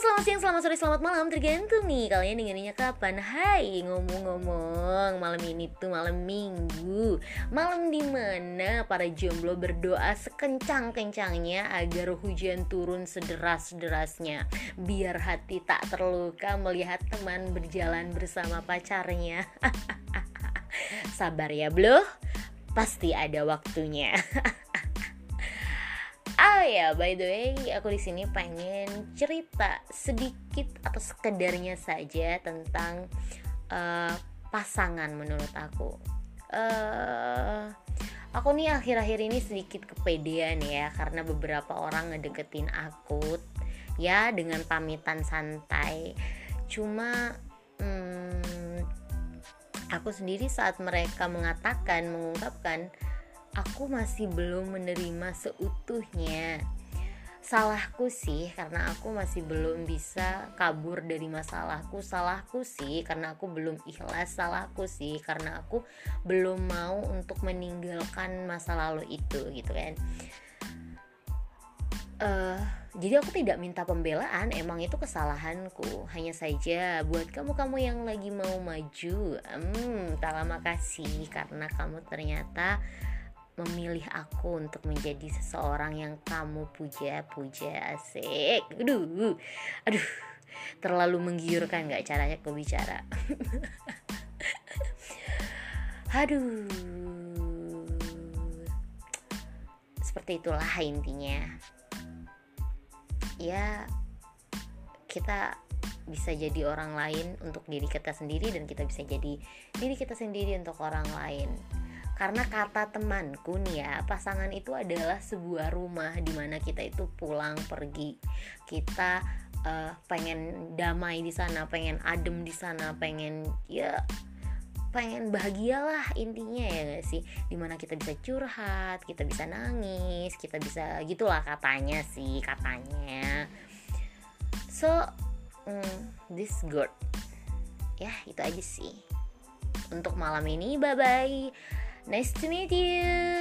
Selamat siang, selamat sore, selamat malam. Tergantung nih kalian dengerinnya kapan. Hai, ngomong-ngomong Malam ini tuh malam minggu. Malam di mana para jomblo berdoa sekencang-kencangnya Agar hujan turun sederas-derasnya. Biar hati tak terluka melihat teman berjalan bersama pacarnya. Sabar ya bro Pasti ada waktunya Oh ya, by the way, aku di sini pengen cerita sedikit atau sekedarnya saja tentang uh, pasangan menurut aku. Uh, aku nih akhir-akhir ini sedikit kepedean ya karena beberapa orang ngedeketin aku ya dengan pamitan santai. Cuma hmm, aku sendiri saat mereka mengatakan mengungkapkan aku masih belum menerima seutuhnya. Salahku sih karena aku masih belum bisa kabur dari masalahku. Salahku sih karena aku belum ikhlas. Salahku sih karena aku belum mau untuk meninggalkan masa lalu itu gitu kan. Uh, jadi aku tidak minta pembelaan emang itu kesalahanku. Hanya saja buat kamu-kamu yang lagi mau maju hmm terima kasih karena kamu ternyata memilih aku untuk menjadi seseorang yang kamu puja-puja asik. Aduh aduh. Terlalu menggiurkan gak caranya aku bicara? Aduh. Seperti itulah intinya. Ya kita bisa jadi orang lain untuk diri kita sendiri dan kita bisa jadi diri kita sendiri untuk orang lain karena kata temanku nih ya pasangan itu adalah sebuah rumah di mana kita itu pulang pergi. Kita uh, pengen damai di sana pengen adem di sana pengen ya pengen bahagialah intinya ya gak sih? Di mana kita bisa curhat kita bisa nangis kita bisa gitulah katanya sih katanya. So mm, this good. Ya itu aja sih. Untuk malam ini bye bye Nice to meet you.